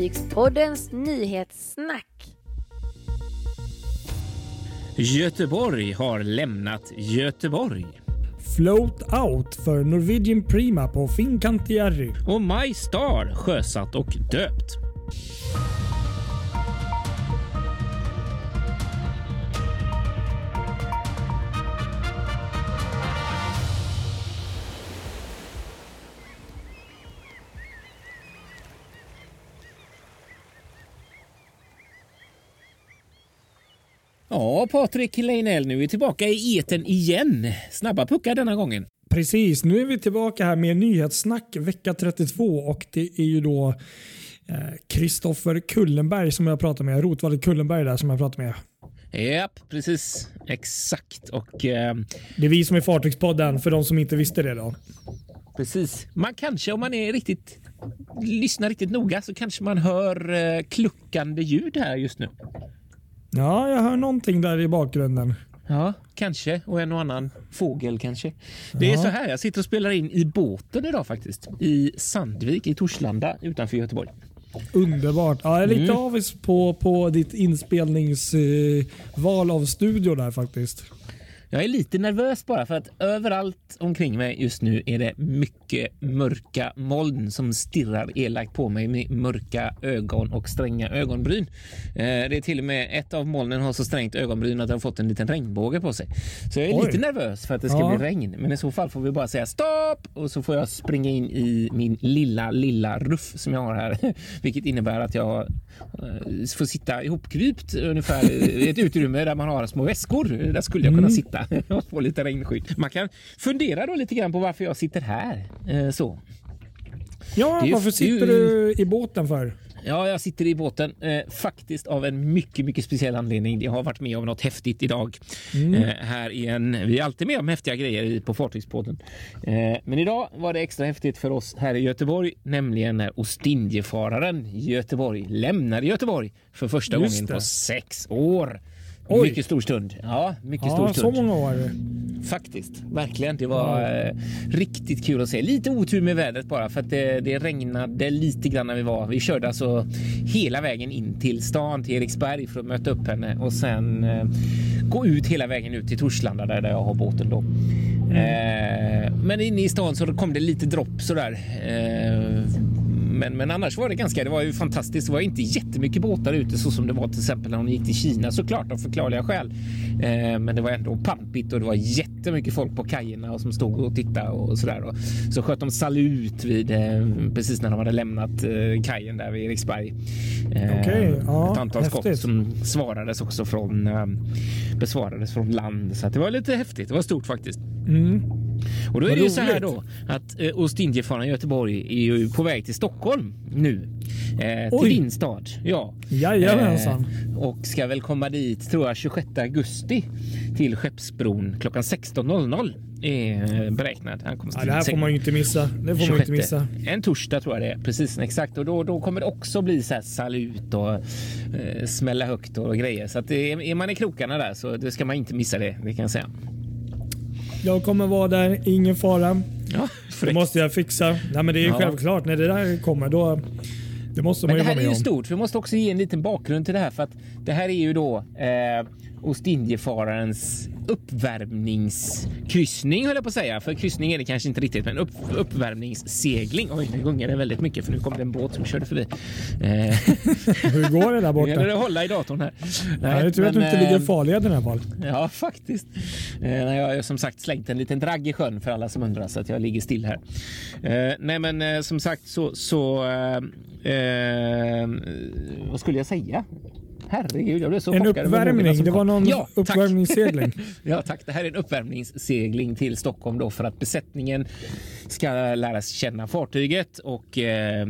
Fartygspoddens nyhetssnack. Göteborg har lämnat Göteborg. Float out för Norwegian Prima på Fincantieri. Och My Star sjösatt och döpt. Ja, Patrik Leinell, nu är vi tillbaka i eten igen. Snabba puckar denna gången. Precis, nu är vi tillbaka här med nyhetssnack vecka 32 och det är ju då Kristoffer eh, Kullenberg som jag pratar med. Rotvallet Kullenberg där som jag pratar med. Japp, precis. Exakt. Och, eh, det är vi som är Fartygspodden för de som inte visste det då. Precis. Man kanske om man är riktigt lyssnar riktigt noga så kanske man hör eh, kluckande ljud här just nu. Ja, jag hör någonting där i bakgrunden. Ja, kanske. Och en och annan fågel kanske. Det ja. är så här, jag sitter och spelar in i båten idag faktiskt. I Sandvik i Torslanda utanför Göteborg. Underbart. Ja, jag är lite mm. avis på, på ditt inspelningsval av studio där faktiskt. Jag är lite nervös bara för att överallt omkring mig just nu är det mycket mörka moln som stirrar elakt på mig med mörka ögon och stränga ögonbryn. Eh, det är till och med ett av molnen har så strängt ögonbryn att det har fått en liten regnbåge på sig. Så jag är Oj. lite nervös för att det ska ja. bli regn. Men i så fall får vi bara säga stopp och så får jag springa in i min lilla, lilla ruff som jag har här, vilket innebär att jag får sitta ihopkrypt ungefär i ett utrymme där man har små väskor. Där skulle jag kunna mm. sitta och få lite regnskydd. Man kan fundera då lite grann på varför jag sitter här. Eh, så. Ja, varför sitter du i båten för? Ja, jag sitter i båten eh, faktiskt av en mycket, mycket speciell anledning. Jag har varit med om något häftigt idag mm. eh, här igen. Vi är alltid med om häftiga grejer på Fartygspodden. Eh, men idag var det extra häftigt för oss här i Göteborg, nämligen när Ostindiefararen Göteborg lämnade Göteborg för första Just gången det. på sex år. Oj. Mycket stor stund. Ja, mycket ja, stor stund. Så många år. Faktiskt, verkligen. Det var eh, riktigt kul att se. Lite otur med vädret bara för att det, det, regnade lite grann när vi var. Vi körde alltså hela vägen in till stan, till Eriksberg för att möta upp henne och sen eh, gå ut hela vägen ut till Torslanda där, där jag har båten då. Mm. Eh, men inne i stan så kom det lite dropp sådär. Eh, men, men annars var det ganska, det var ju fantastiskt. Det var inte jättemycket båtar ute så som det var till exempel när hon gick till Kina såklart av förklarliga skäl. Eh, men det var ändå pampigt och det var jättemycket folk på kajerna och som stod och tittade och sådär. Och så sköt de salut vid eh, precis när de hade lämnat eh, kajen där vid Eriksberg. Eh, okay, ja, ett antal häftigt. skott som svarades också från eh, besvarades från land så det var lite häftigt. Det var stort faktiskt. Mm. Och då är det ju så här då att eh, Ostindiefararen Göteborg är ju på väg till Stockholm nu. Eh, till din stad. Ja. Jajamensan. Eh, och ska väl komma dit tror jag 26 augusti till Skeppsbron klockan 16.00 är beräknad. Han kommer ja, det här får man ju inte missa. Det får 26. man inte missa. En torsdag tror jag det är. Precis exakt. Och då, då kommer det också bli så här salut och eh, smälla högt och grejer. Så att är, är man i krokarna där så det ska man inte missa det. Det kan jag säga. Jag kommer vara där, ingen fara. Ja, det måste jag fixa. Nej, men det är ja. självklart när det där kommer. Då, det måste man men ju det här är ju stort. Vi måste också ge en liten bakgrund till det här för att det här är ju då eh, Ostindiefararens uppvärmningskryssning höll jag på att säga. För kryssning är det kanske inte riktigt, men upp, uppvärmningssegling. Oj, nu gungar det väldigt mycket för nu kom det en båt som körde förbi. Eh. Hur går det där borta? Nu det hålla i datorn här. Nej, jag tror att du inte ligger i eh, farleden i alla fall. Ja, faktiskt. Eh, jag har som sagt slängt en liten dragg i sjön för alla som undrar så att jag ligger still här. Nej, men som sagt så, så eh, vad skulle jag säga? Herregud, jag blev så En uppvärmning, det var någon ja, uppvärmningssegling. ja tack, det här är en uppvärmningssegling till Stockholm då för att besättningen ska lära sig känna fartyget och eh,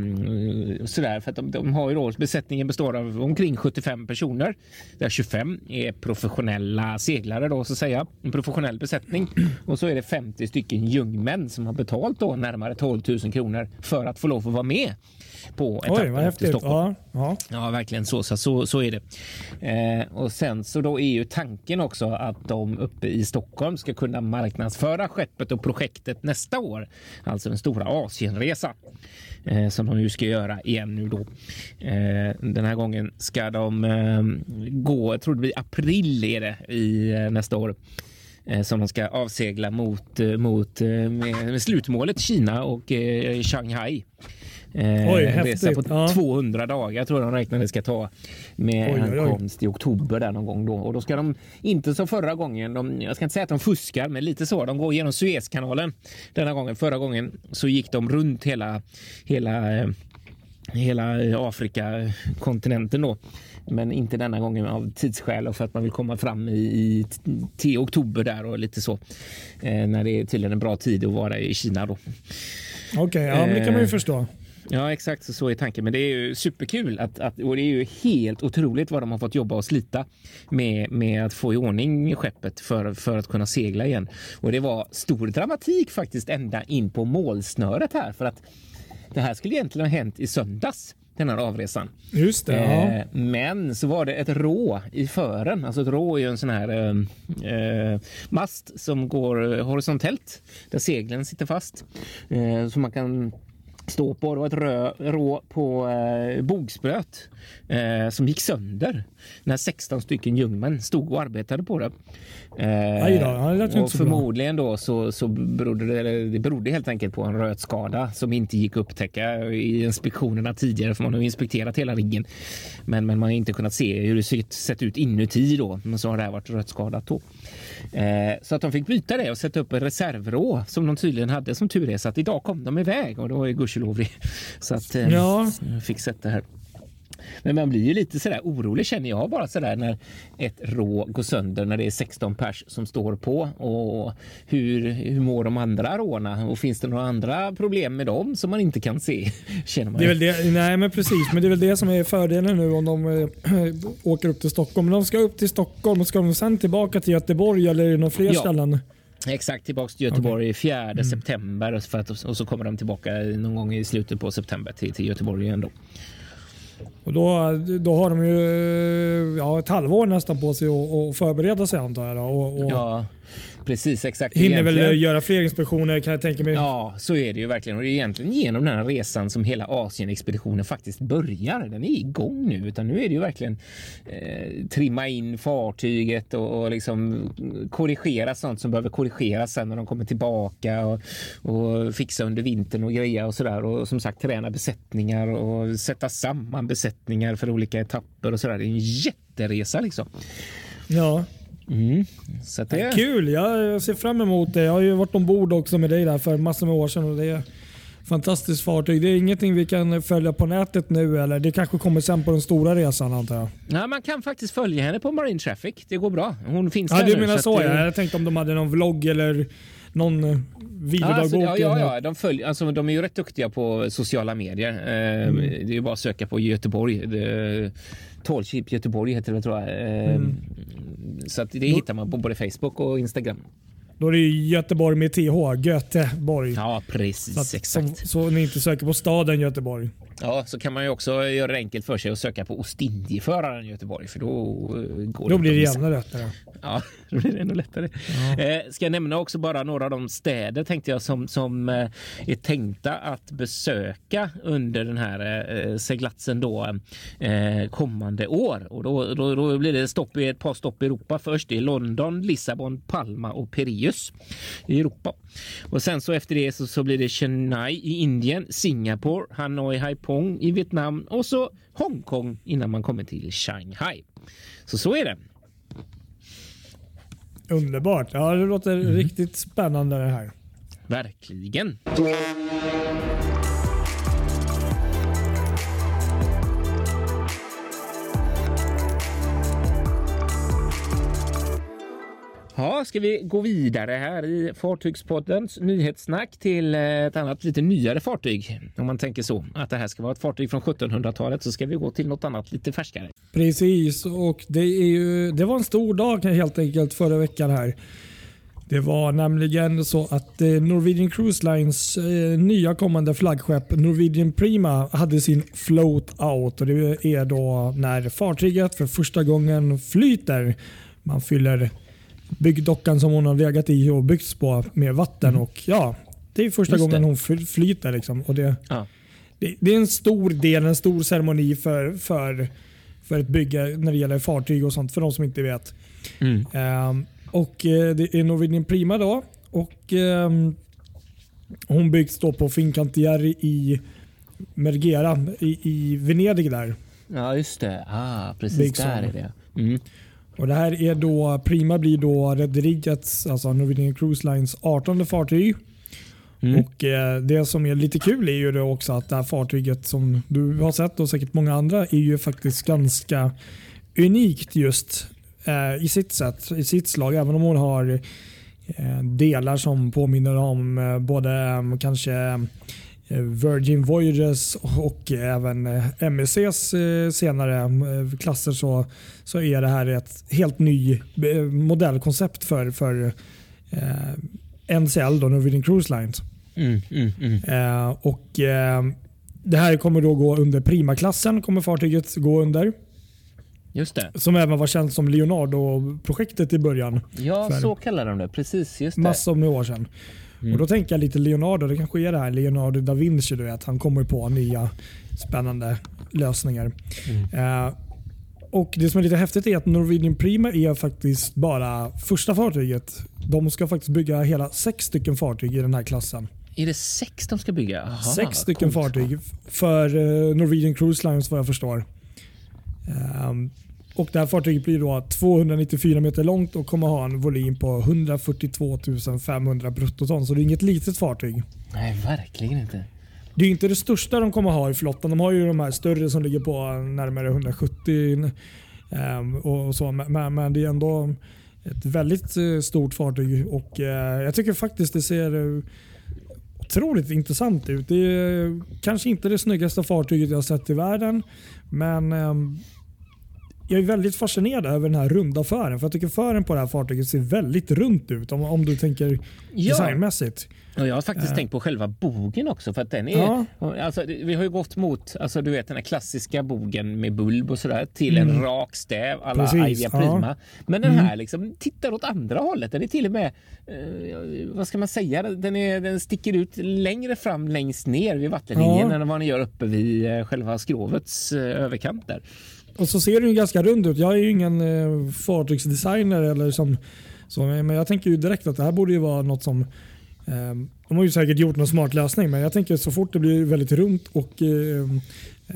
sådär. För att de, de, har ju då, besättningen består av omkring 75 personer. Där 25 är professionella seglare då så att säga. En professionell besättning. Och så är det 50 stycken jungmän som har betalt då närmare 12 000 kronor för att få lov att vara med på etappen Oj, häftigt. Stockholm. Ja, ja. ja, verkligen så, så. Så, så är det. Eh, och sen så då är ju tanken också att de uppe i Stockholm ska kunna marknadsföra skeppet och projektet nästa år. Alltså den stora Asienresan eh, som de ju ska göra igen nu då. Eh, den här gången ska de eh, gå, jag tror det blir april är det i eh, nästa år eh, som de ska avsegla mot, eh, mot med, med slutmålet Kina och Shanghai. Eh, oj, resa på ja. 200 dagar tror jag de räknar det ska ta med oj, oj, ankomst i oktober där någon gång då. Och då ska de inte som förra gången. De, jag ska inte säga att de fuskar, men lite så. De går genom Suezkanalen denna gången. Förra gången så gick de runt hela hela eh, hela Afrika kontinenten då. Men inte denna gången av tidsskäl och för att man vill komma fram i, i till oktober där och lite så. Eh, när det är tydligen en bra tid att vara i Kina då. Okej, okay, ja, det kan man ju eh, förstå. Ja, exakt så är tanken. Men det är ju superkul att, att, och det är ju helt otroligt vad de har fått jobba och slita med, med att få i ordning skeppet för, för att kunna segla igen. Och det var stor dramatik faktiskt ända in på målsnöret här för att det här skulle egentligen ha hänt i söndags den här avresan. Just det. Ja. Eh, men så var det ett rå i fören. Alltså ett rå är ju en sån här eh, eh mast som går horisontellt där seglen sitter fast. Eh, så man kan stå på. Det var ett rö, rå på eh, bogspöt eh, som gick sönder när 16 stycken jungmän stod och arbetade på det. Eh, då, och förmodligen då så, så berodde det, det berodde helt enkelt på en rötskada som inte gick att upptäcka i inspektionerna tidigare för man har inspekterat hela riggen. Men, men man har inte kunnat se hur det sett ut inuti då. Men så har det här varit rötskadat då. Eh, så att de fick byta det och sätta upp en reservrå som de tydligen hade som tur är. Så att idag kom de iväg och var ju gudskelov Så att eh, ja. fick sätta här. Men man blir ju lite sådär orolig känner jag bara sådär när ett rå går sönder när det är 16 pers som står på och hur, hur mår de andra råna och finns det några andra problem med dem som man inte kan se? Känner man det är väl det, nej men precis, men det är väl det som är fördelen nu om de äh, åker upp till Stockholm. Men de ska upp till Stockholm och ska de sen tillbaka till Göteborg eller är det några fler ja. ställen? Exakt, tillbaka till Göteborg okay. 4 mm. september för att, och så kommer de tillbaka någon gång i slutet på september till, till Göteborg igen. Då. Och då, då har de ju eh, ja, ett halvår nästan på sig att förbereda sig antar jag. Och, och ja, precis exakt. Hinner egentligen. väl göra fler inspektioner kan jag tänka mig. Ja, så är det ju verkligen. Och det är egentligen genom den här resan som hela Asienexpeditionen faktiskt börjar. Den är igång nu, utan nu är det ju verkligen eh, trimma in fartyget och, och liksom korrigera sånt som behöver korrigeras sen när de kommer tillbaka och, och fixa under vintern och greja och sådär. Och som sagt träna besättningar och sätta samman besättningar för olika etapper och sådär. Det är en jätteresa liksom. Ja, Mm. Så det... Kul! Jag ser fram emot det. Jag har ju varit ombord också med dig där för massor med år sedan. Och det är fantastiskt fartyg. Det är ingenting vi kan följa på nätet nu eller? Det kanske kommer sen på den stora resan antar jag? Ja, man kan faktiskt följa henne på Marine Traffic. Det går bra. Hon finns ja, där du nu, menar så, så ja. Jag tänkte om de hade någon vlogg eller någon eh, videodagbok. Ja, ja, ja, De, följer, alltså, de är ju rätt duktiga på sociala medier. Eh, mm. Det är bara att söka på Göteborg. Tallship Göteborg heter det tror jag. Eh, mm. Så att det hittar man på både Facebook och Instagram. Då är det Göteborg med TH, Göteborg. Ja, precis. Så, att, exakt. Så, så ni inte söker på staden Göteborg. Ja, så kan man ju också göra det enkelt för sig och söka på Ostindierföraren Göteborg för då eh, går Då det blir det ännu lättare. Ja, då blir det ännu lättare. Ja. Eh, ska jag nämna också bara några av de städer tänkte jag som, som eh, är tänkta att besöka under den här eh, seglatsen då eh, kommande år. Och då, då, då, blir det stopp i ett par stopp i Europa först. i London, Lissabon, Palma och Piraeus i Europa. Och sen så efter det så, så blir det Chennai i Indien, Singapore, Hanoi, Haiphong i Vietnam och så Hongkong innan man kommer till Shanghai. Så så är det. Underbart. Ja, det låter mm. riktigt spännande det här. Verkligen. Ska vi gå vidare här i Fartygspoddens nyhetssnack till eh, ett annat lite nyare fartyg. Om man tänker så att det här ska vara ett fartyg från 1700-talet så ska vi gå till något annat lite färskare. Precis och det, är ju, det var en stor dag helt enkelt förra veckan här. Det var nämligen så att eh, Norwegian Cruise Lines eh, nya kommande flaggskepp Norwegian Prima hade sin float out. Och det är då när fartyget för första gången flyter. Man fyller byggdockan som hon har legat i och byggts på med vatten. Mm. Och ja, Det är första Just gången det. hon fly- flyter. Liksom. Och det, Ja. det, det är en stor del, en stor ceremoni för, för, för ett bygge när det gäller fartyg och sånt. För de som inte vet. Mm. Ehm, och eh, Det är Norwegian Prima då. Och, ehm, hon byggs då på Fincantieri i Mergera i, i Venedig. där. ja, just det. Ah, precis Big där Son. är det. Mm. Och det här är då, Prima blir då rederiets, alltså Norwegian Cruise Lines 18 fartyg. Mm. Och eh, Det som är lite kul är ju då också att det här fartyget som du har sett och säkert många andra är ju faktiskt ganska unikt just eh, i sitt sätt, i sitt slag. Även om hon har eh, delar som påminner om eh, både eh, kanske Virgin Voyages och även eh, MSCs eh, senare eh, klasser så, så är det här ett helt ny eh, modellkoncept för, för eh, NCL, då, Norwegian Cruise Lines. Mm, mm, mm. Eh, och eh, Det här kommer då gå under Prima-klassen, kommer fartyget gå under. Just det. Som även var känt som Leonardo-projektet i början. Ja, så kallar de det. Precis, just det. Massor med år sedan. Mm. Och Då tänker jag lite Leonardo, det kanske är det här Leonardo da Vinci. Du vet. Han kommer på nya spännande lösningar. Mm. Eh, och Det som är lite häftigt är att Norwegian Prima är faktiskt bara första fartyget. De ska faktiskt bygga hela sex stycken fartyg i den här klassen. Är det sex de ska bygga? Aha, Sex stycken coolt. fartyg för eh, Norwegian Cruise Lines vad jag förstår. Ehm, och det här fartyget blir då 294 meter långt och kommer ha en volym på 142 500 bruttoton. Så det är inget litet fartyg. Nej, verkligen inte. Det är inte det största de kommer ha i flottan. De har ju de här större som ligger på närmare 170 ehm, och så. Men, det är ändå ett väldigt eh, stort fartyg och eh, jag tycker faktiskt det ser eh, otroligt intressant ut. Det är kanske inte det snyggaste fartyget jag har sett i världen, men ehm, jag är väldigt fascinerad över den här runda fören. För jag tycker fören på det här fartyget ser väldigt runt ut om, om du tänker Ja. designmässigt. Och jag har faktiskt Eh. tänkt på själva bogen också. För att den är, Ja. alltså, vi har ju gått mot alltså, du vet, den här klassiska bogen med bulb och sådär till en rak stäv alla Mm. Ivia ja. Mm. Prima. Men den här liksom, tittar åt andra hållet. Den är till och med, eh, vad ska man säga, den, är, den sticker ut längre fram längst ner vid vattenlinjen Ja. än vad den gör uppe vid eh, själva skrovets eh, överkant där. Och så ser den ju ganska rund ut. Jag är ju ingen eh, fartygsdesigner eller som, så, men jag tänker ju direkt att det här borde ju vara något som eh, de har ju säkert gjort någon smart lösning men jag tänker så fort det blir väldigt runt och eh, eh,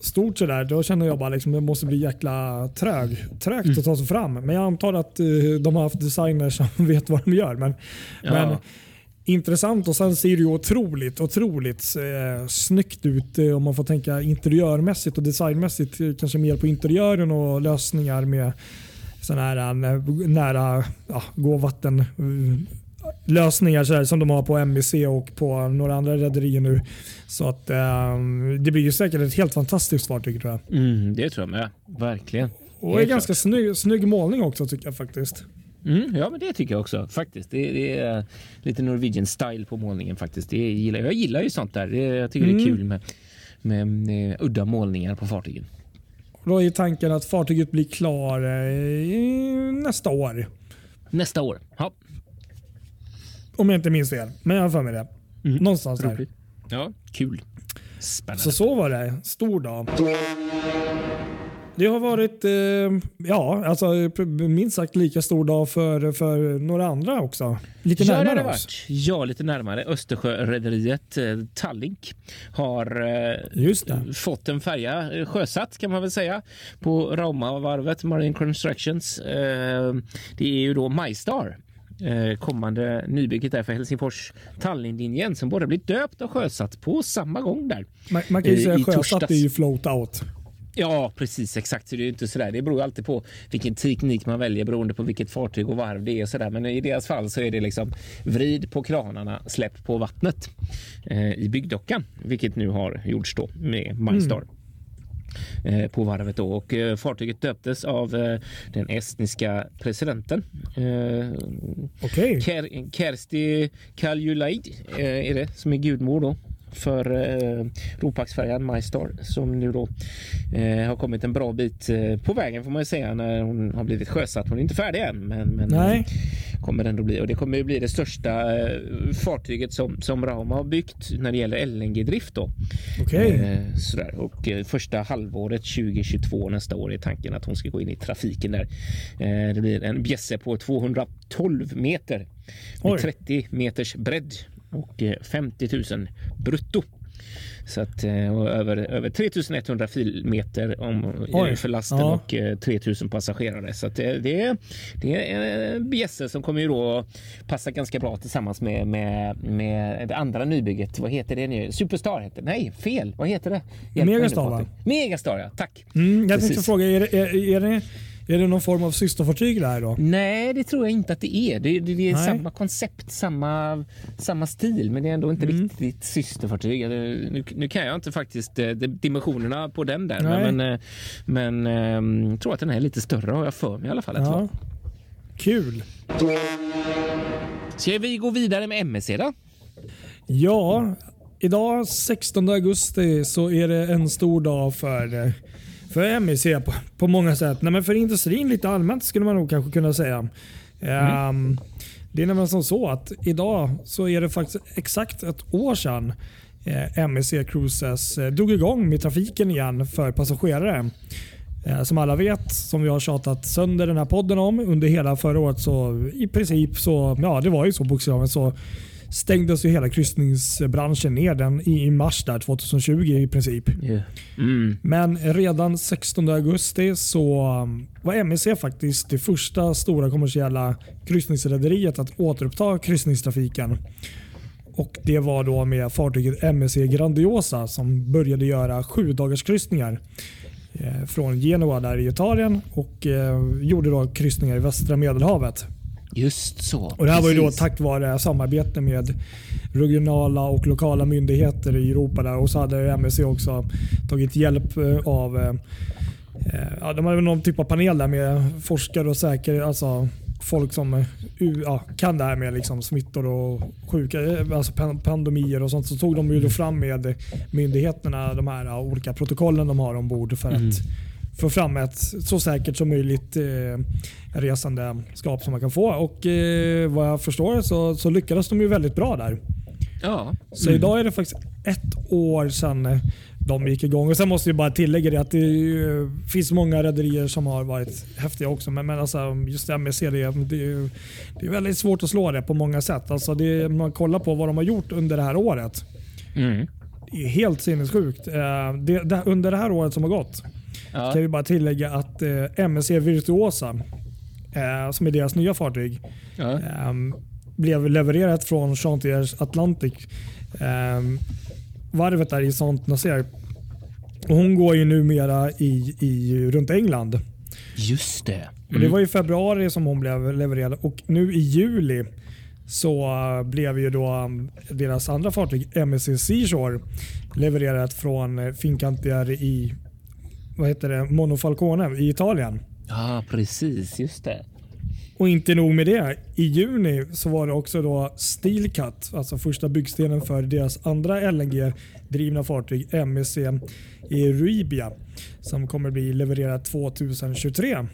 stort sådär då känner jag bara liksom det måste bli jäkla trög, trögt att ta sig fram. Men jag antar att eh, de har haft designers som vet vad de gör. Men, Ja. men intressant och sen ser det ju otroligt, otroligt eh, snyggt ut eh, om man får tänka interiörmässigt och designmässigt. eh, Kanske mer på interiören och lösningar med sådana här eh, nära ja, gåvatten eh, lösningar så här, som de har på MVC och på några andra rederier nu. Så att det blir ju säkert ett helt fantastiskt fartyg tror jag. Mm, det tror jag med. Verkligen. Och Helt en ganska snygg, snygg målning också tycker jag faktiskt. Mm, ja, men det tycker jag också faktiskt. Det, det är lite Norwegian style på målningen faktiskt. Det gillar, jag gillar ju sånt där. Det, jag tycker det är Mm. kul med, med, med udda målningar på fartygen. Då är tanken att fartyget blir klar eh, nästa år. Nästa år. Ja, Om jag inte minns fel. Men jag har för mig det. Mm. Någonstans där. Ja, kul. Spännande. Så så var det. Stor dag. Det har varit eh, ja, alltså, minst sagt lika stor dag för, för några andra också. Lite ja, närmare det oss. Ja, lite närmare. Östersjörederiet eh, Tallink har eh, fått en färja eh, sjösatt kan man väl säga på Raumavarvet Marine Constructions. Eh, det är ju då MyStar eh, kommande nybygget där för Helsingfors Tallinnlinjen som både blir döpt och sjösatt på samma gång där. Man, man kan ju säga sjösatt torsdags. är ju float out. Ja, precis exakt. Så det är inte sådär. Det beror alltid på vilken teknik man väljer beroende på vilket fartyg och varv det är. Sådär. Men i deras fall så är det liksom vrid på kranarna, släpp på vattnet eh, i byggdockan, vilket nu har gjorts då med MyStar. eh, på varvet. Då. Och, eh, fartyget döptes av eh, den estniska presidenten. Ker- Kersti Kaljulaid är det som är gudmor då för eh, Ropaxfärjan My Star som nu då eh, har kommit en bra bit eh, på vägen får man ju säga när hon har blivit sjösatt. Hon är inte färdig än men, men Nej. kommer ändå bli och det kommer ju bli det största eh, fartyget som, som Rauma har byggt när det gäller LNG-drift då. Okej. Eh, sådär. Och eh, första halvåret 2022 nästa år är tanken att hon ska gå in i trafiken där. Eh, det blir en bjässe på 212 meter med Oj. 30 meters bredd och eh, 50 000 brutto. Så att, eh, och över, över 3100 filmeter om, Oj. för lasten Ja. och eh, 3000 passagerare. Så att det, det, är- det är en bjässe som kommer ju då passa ganska bra tillsammans med, med, med det andra nybygget. Vad heter det nu? Superstar heter det. Nej, fel. Vad heter det? Hjälp Megastar, va? Megastar, ja. Tack. Mm, jag tänkte Precis. fråga, är det, är, är, det, är det någon form av systerfartyg det här då? Nej, det tror jag inte att det är. Det, det, det är Nej. samma koncept, samma, samma stil, men det är ändå inte Mm. riktigt systerfartyg. Eller, Nu, nu kan jag inte faktiskt eh, dimensionerna på den där, Nej. men, eh, men jag tror att den är lite större har jag för mig i alla fall. Ja. Kul. Ska vi gå vidare med MSC då? Ja, idag 16 augusti så är det en stor dag för, eh, för MEC på, på många sätt. Nej, men för industrin lite allmänt skulle man nog kanske kunna säga. Ehm, det är nämligen som så att idag så är det faktiskt exakt ett år sedan eh, MEC Cruises eh, drog igång med trafiken igen för passagerare. Eh, Som alla vet, som vi har tjatat sönder den här podden om under hela förra året så i princip så, ja det var ju så bokstavligen så stängdes ju hela kryssningsbranschen ner den i, mars där 2020 i princip. Mm. Men redan 16 augusti så um, var MEC faktiskt det första stora kommersiella kryssningsrederiet att återuppta kryssningstrafiken. Och Det var då med fartyget MEC Grandiosa som började göra sju dagars kryssningar eh, från Genua där i Italien och eh, gjorde då kryssningar i västra Medelhavet. Just så. Och det här var ju då Precis. tack vare samarbete med regionala och lokala myndigheter i Europa. Där. Och så hade MSC också tagit hjälp eh, av eh, eh, ja, de hade någon typ av panel där med forskare och säker, alltså folk som ja, kan det här med liksom smittor och sjuka, alltså pan- pandemier och sånt. Så tog de ju då fram med myndigheterna de här olika protokollen de har ombord för Mm. att få fram ett så säkert som möjligt eh, resandeskap som man kan få. Och eh, vad jag förstår så, så lyckades de ju väldigt bra där. Ja. Så Mm. idag är det faktiskt ett år sedan eh, de gick igång. Och Sen måste jag bara tillägga det att det eh, finns många rederier som har varit häftiga också. Men, men alltså, just det, är- det, är- det är väldigt svårt att slå det på många sätt. Alltså det, man kollar på vad de har gjort under det här året. Mm. Det är helt sinnessjukt. Eh, Det, det, under det här året som har gått Ja. kan vi bara tillägga att eh, MSC Virtuosa, eh, som är deras nya fartyg, Ja. Ehm, blev levererat från Chantiers Atlantic. Um, varvet där i Saint Nazaire. Och hon går ju numera i, i, runt England. Just det. Och det var i februari som hon blev levererad och nu i juli så uh, blev ju då um, deras andra fartyg MSC Seashore levererat från uh, Fincantieri i vad heter det, Monofalcone i Italien. Ja, precis. Just det. Och inte nog med det. I juni så var det också då Steelcut, alltså första byggstenen för deras andra LNG-drivna fartyg MSC Euribia som kommer bli levererat 2023.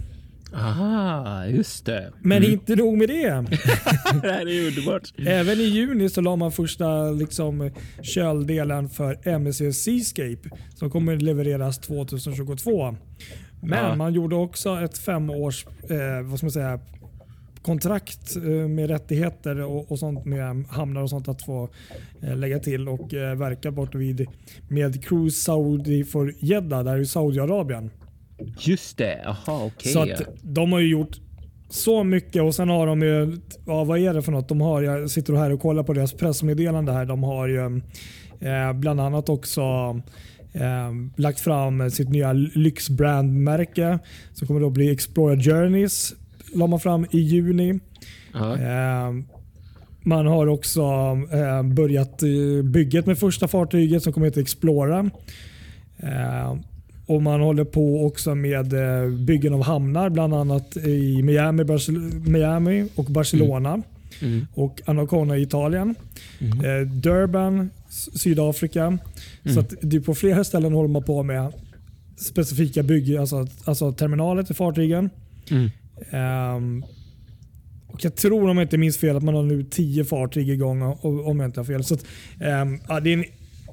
Aha, just det. Men inte nog med det. det här är underbart. Även i juni så la man första liksom, köldelen för MSC Seascape som kommer levereras 2022. Men Ja. man gjorde också ett femårs eh, vad ska man säga, kontrakt eh, med rättigheter och, och sånt med hamnar och sånt att få eh, lägga till och eh, verka bort vid med Cruise Saudi for Jeddah där i Saudiarabien. Just det. Jaha, okej. Så att de har ju gjort så mycket och sen har de ju, ja, vad är det för något de har? Jag sitter här och kollar på deras pressmeddelande här. De har ju eh, bland annat också eh, lagt fram sitt nya lyxbrandmärke som kommer då bli Explorer Journeys. La man fram i juni. Eh, man har också eh, börjat eh, bygget med första fartyget som kommer att heta Explora. Och man håller på också med eh, byggen av hamnar, bland annat i Miami, Miami och Barcelona. Mm. Mm. och Anacona i Italien. Mm. Eh, Durban, Sydafrika. Mm. Så att det på flera ställen håller man på med specifika bygg, alltså, alltså terminaler till fartygen. Um, och Jag tror om jag inte minns fel att man har nu tio fartyg igång om jag inte har fel. Så att, um, ja, det är en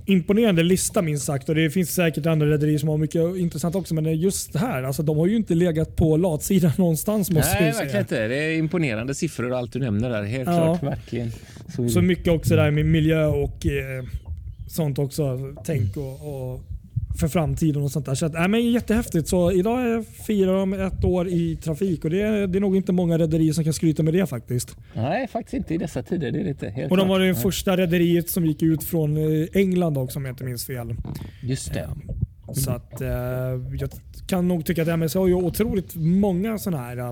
imponerande lista minst sagt. Och Det finns säkert andra rederier som har mycket intressant också. Men just det här, alltså, de har ju inte legat på latsidan någonstans. Måste Nej, jag säga. verkligen inte. Det är imponerande siffror och allt du nämner där. Helt ja. klart, verkligen. Så, så mycket också där med miljö och eh, sånt också. Tänk och, och för framtiden och sånt där. Så att, äh, men jättehäftigt. Så idag firar de ett år i trafik och det är, det är nog inte många rederier som kan skryta med det faktiskt. Nej, faktiskt inte i dessa tider. Det är inte helt och de var det första rederiet som gick ut från eh, England också om jag inte minns fel. Just det. Mm. Så att, eh, jag kan nog tycka att MSC har ju otroligt många sådana här eh,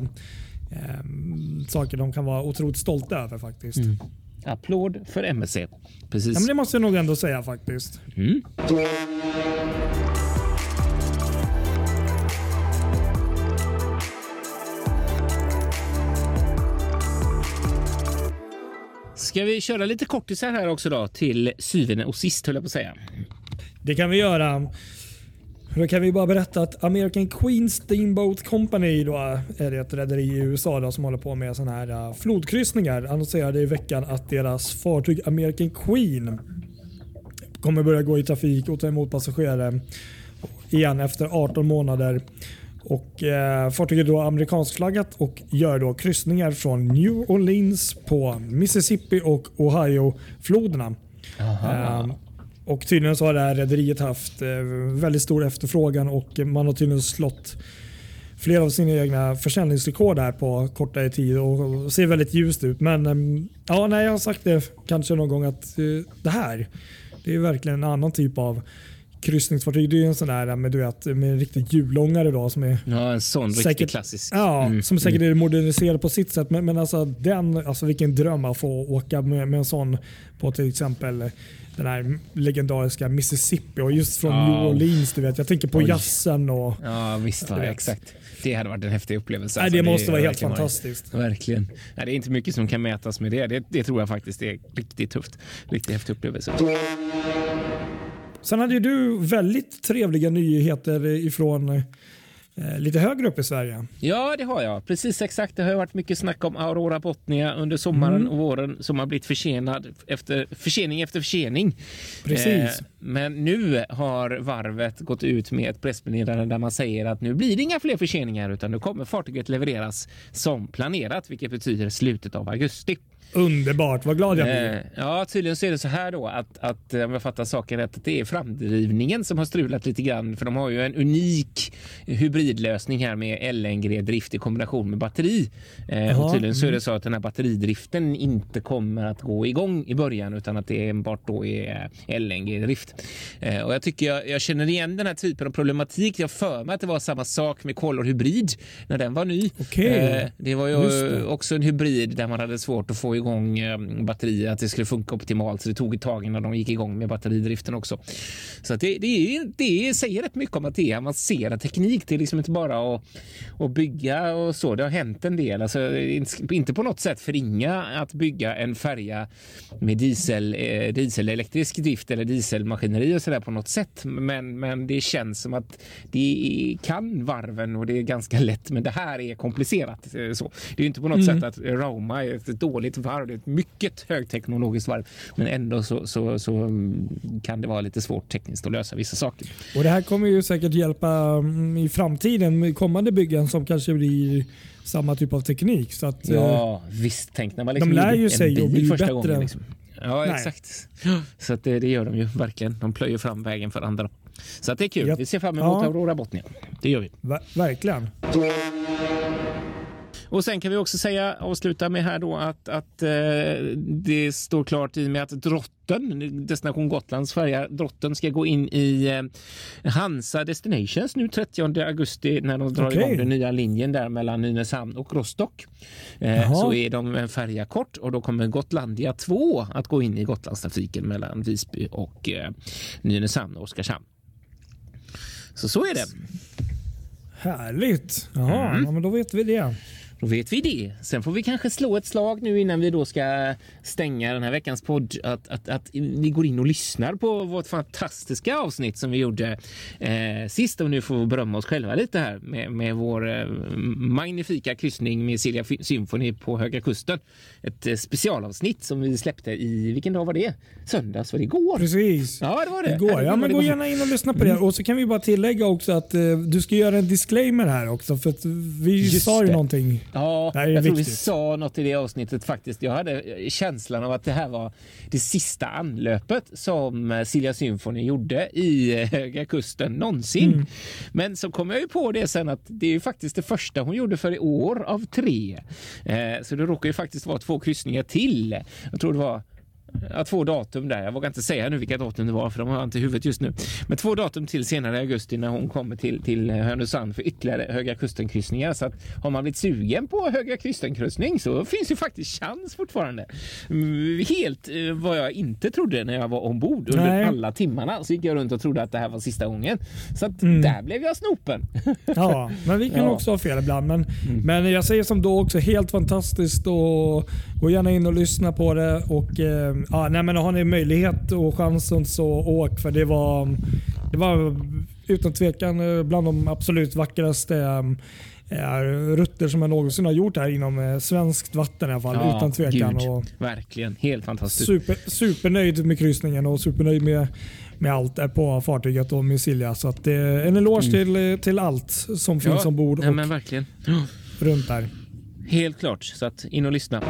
saker de kan vara otroligt stolta över faktiskt. Mm. Applåd för MSC. Precis. Ja, men det måste jag nog ändå säga faktiskt. Mm. Ska vi köra lite kortisar här också då till syvende och sist höll jag på att säga. Det kan vi göra. Då kan vi bara berätta att American Queen Steamboat Company då är det ett rederi i USA då, som håller på med sådana här äh, flodkryssningar. Annonserade i veckan att deras fartyg American Queen kommer börja gå i trafik och ta emot passagerare igen efter 18 månader. Och, eh, fartyget är då amerikanskflaggat och gör då kryssningar från New Orleans på Mississippi och Ohio-floderna. Eh, och tydligen så har det här rederiet haft eh, väldigt stor efterfrågan och man har tydligen slått flera av sina egna försäljningsrekord här på kortare tid och ser väldigt ljust ut. Men ehm, ja, nej, jag har sagt det kanske någon gång att eh, det här det är verkligen en annan typ av kryssningsfartyg. Det är en sån där med, du vet, med en riktig hjullångare då, som är Ja, en sån säkert, riktigt klassisk. Ja, mm. som säkert mm. är moderniserad på sitt sätt. Men, men alltså, den, alltså vilken dröm att få åka med, med en sån på till exempel den här legendariska Mississippi och just från oh. New Orleans. Du vet. Jag tänker på jazzen och... Ja, visst. Va, exakt. Det hade varit en häftig upplevelse. Nej, det alltså, måste det vara helt fantastiskt. Varit, verkligen. Nej, det är inte mycket som kan mätas med det. det. Det tror jag faktiskt är riktigt tufft. Riktigt häftig upplevelse. Sen hade du väldigt trevliga nyheter ifrån eh, lite högre upp i Sverige. Ja, det har jag. Precis exakt. Det har varit mycket snack om Aurora Botnia under sommaren mm. och våren som har blivit försenad efter försening efter försening. Precis. Eh, men nu har varvet gått ut med ett pressmeddelande där man säger att nu blir det inga fler förseningar utan nu kommer fartyget levereras som planerat, vilket betyder slutet av augusti. Underbart, vad glad jag blir. Eh, ja, tydligen så är det så här då att, att om jag fattar saken rätt, att det är framdrivningen som har strulat lite grann. För de har ju en unik hybridlösning här med LNG-drift i kombination med batteri. Eh, och tydligen så är det mm. så att den här batteridriften inte kommer att gå igång i början utan att det enbart då är LNG-drift. Eh, och jag tycker jag, jag, känner igen den här typen av problematik. Jag för mig att det var samma sak med Color Hybrid när den var ny. Okay. Eh, det var ju också en hybrid där man hade svårt att få igång eh, batteriet, att det skulle funka optimalt. Så det tog ett tag innan de gick igång med batteridriften också. Så att det, det, det säger rätt mycket om att det är avancerad teknik. Det är liksom inte bara att, att bygga och så. Det har hänt en del. Alltså, inte på något sätt förringa att bygga en färja med diesel, eh, dieselelektrisk drift eller dieselmaskineri och så där på något sätt. Men, men det känns som att det kan varven och det är ganska lätt. Men det här är komplicerat. Eh, så. Det är inte på något mm. sätt att Rauma är ett dåligt varv. Det är ett mycket högteknologiskt varv, men ändå så, så, så mm, kan det vara lite svårt tekniskt att lösa vissa saker. Och Det här kommer ju säkert hjälpa mm, i framtiden med kommande byggen som kanske blir samma typ av teknik. Så att, ja, eh, visst. Tänk när man liksom de lär ju sig att bli bättre. Gången, liksom. Ja, Nej. exakt. Så att det, det, gör de ju verkligen. De plöjer fram vägen för andra. Så att det är kul. Ja. Vi ser fram emot ja. Aurora Botnia. Det gör vi. Ver verkligen. Och sen kan vi också säga, avsluta med här då att, att eh, det står klart i och med att Drotten, Destination Gotlands färja Drotten ska gå in i eh, Hansa Destinations nu 30 augusti när de drar okay. igång den nya linjen där mellan Nynäshamn och Rostock. Eh, så är de en färja kort och då kommer Gotlandia 2 att gå in i Gotlandstrafiken mellan Visby och eh, Nynäshamn och Oskarshamn. Så så är det. Härligt. Jaha, Mm. ja, men då vet vi det. Då vet vi det. Sen får vi kanske slå ett slag nu innan vi då ska stänga den här veckans podd. Att, att, att ni går in och lyssnar på vårt fantastiska avsnitt som vi gjorde eh, sist. Och nu får vi berömma oss själva lite här med, med vår eh, magnifika kryssning med Silja Symphony på Höga Kusten. Ett eh, specialavsnitt som vi släppte i, vilken dag var det? Söndags? Var det igår? Precis. Ja, det var det. Igår. Ja, men gå gärna in och lyssna på det. Och så kan vi bara tillägga också att eh, du ska göra en disclaimer här också. För att vi Just sa ju det. någonting. Ja, jag tror vi viktigt. sa något i det avsnittet faktiskt. Jag hade känslan av att det här var det sista anlöpet som eh, Silja Symphony gjorde i eh, Höga Kusten någonsin. Mm. Men så kom jag ju på det sen att det är ju faktiskt det första hon gjorde för i år av tre. Eh, Så det råkar ju faktiskt vara två kryssningar till. Jag tror det var Ja, två datum där. Jag vågar inte säga nu vilka datum det var för de har jag inte i huvudet just nu. Men två datum till senare i augusti när hon kommer till, till Härnösand för ytterligare Höga Kusten-kryssningar. Så att har man blivit sugen på Höga Kusten-kryssning så finns ju faktiskt chans fortfarande. Mm, Helt eh, vad jag inte trodde när jag var ombord under Nej. alla timmarna så gick jag runt och trodde att det här var sista gången. Så att Mm. där blev jag snopen. Ja, men vi kan Ja. Mm. också ha fel ibland. Men, men jag säger som då också, helt fantastiskt och gå gärna in och lyssna på det. Och, eh, ja, nej, men har ni möjlighet och chansen så åk för det var, det var utan tvekan eh, bland de absolut vackraste eh, rutter som jag någonsin har gjort här inom eh, svenskt vatten i alla fall. Ja, utan tvekan. gud. Och Verkligen, helt fantastiskt. super, supernöjd med kryssningen och supernöjd med, med allt på fartyget och med Silja. Så att, eh, en eloge till, eh, till allt som finns ombord nej, och men verkligen. runt där. Helt klart, så att in och lyssna.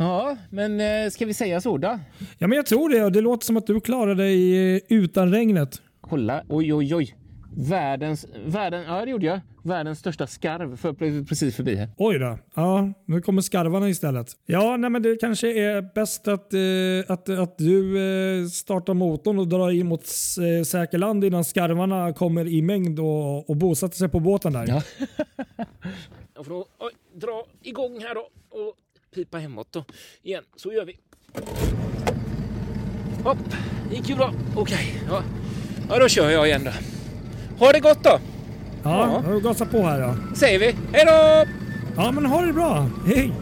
Ja, men eh, ska vi säga så då? Ja, men jag tror det. Det låter som att du klarar dig eh, utan regnet. Kolla, oj oj oj. Världens, världen, ja det gjorde jag. Världens största skarv för, precis förbi här. Oj då. Ja, nu kommer skarvarna istället. Ja, nej, men det kanske är bäst att, eh, att, att du eh, startar motorn och drar in mot eh, säker land innan skarvarna kommer i mängd och, och bosätter sig på båten där. Ja. Jag får då, oj, dra igång här då och pipa hemåt då igen. Så gör vi. Hopp, gick ju bra. Okej, ja. ja då kör jag igen då. Ha det gott då, Ja, då gasar på här då. säger vi. Hej då! Ja, men ha det bra. Hej!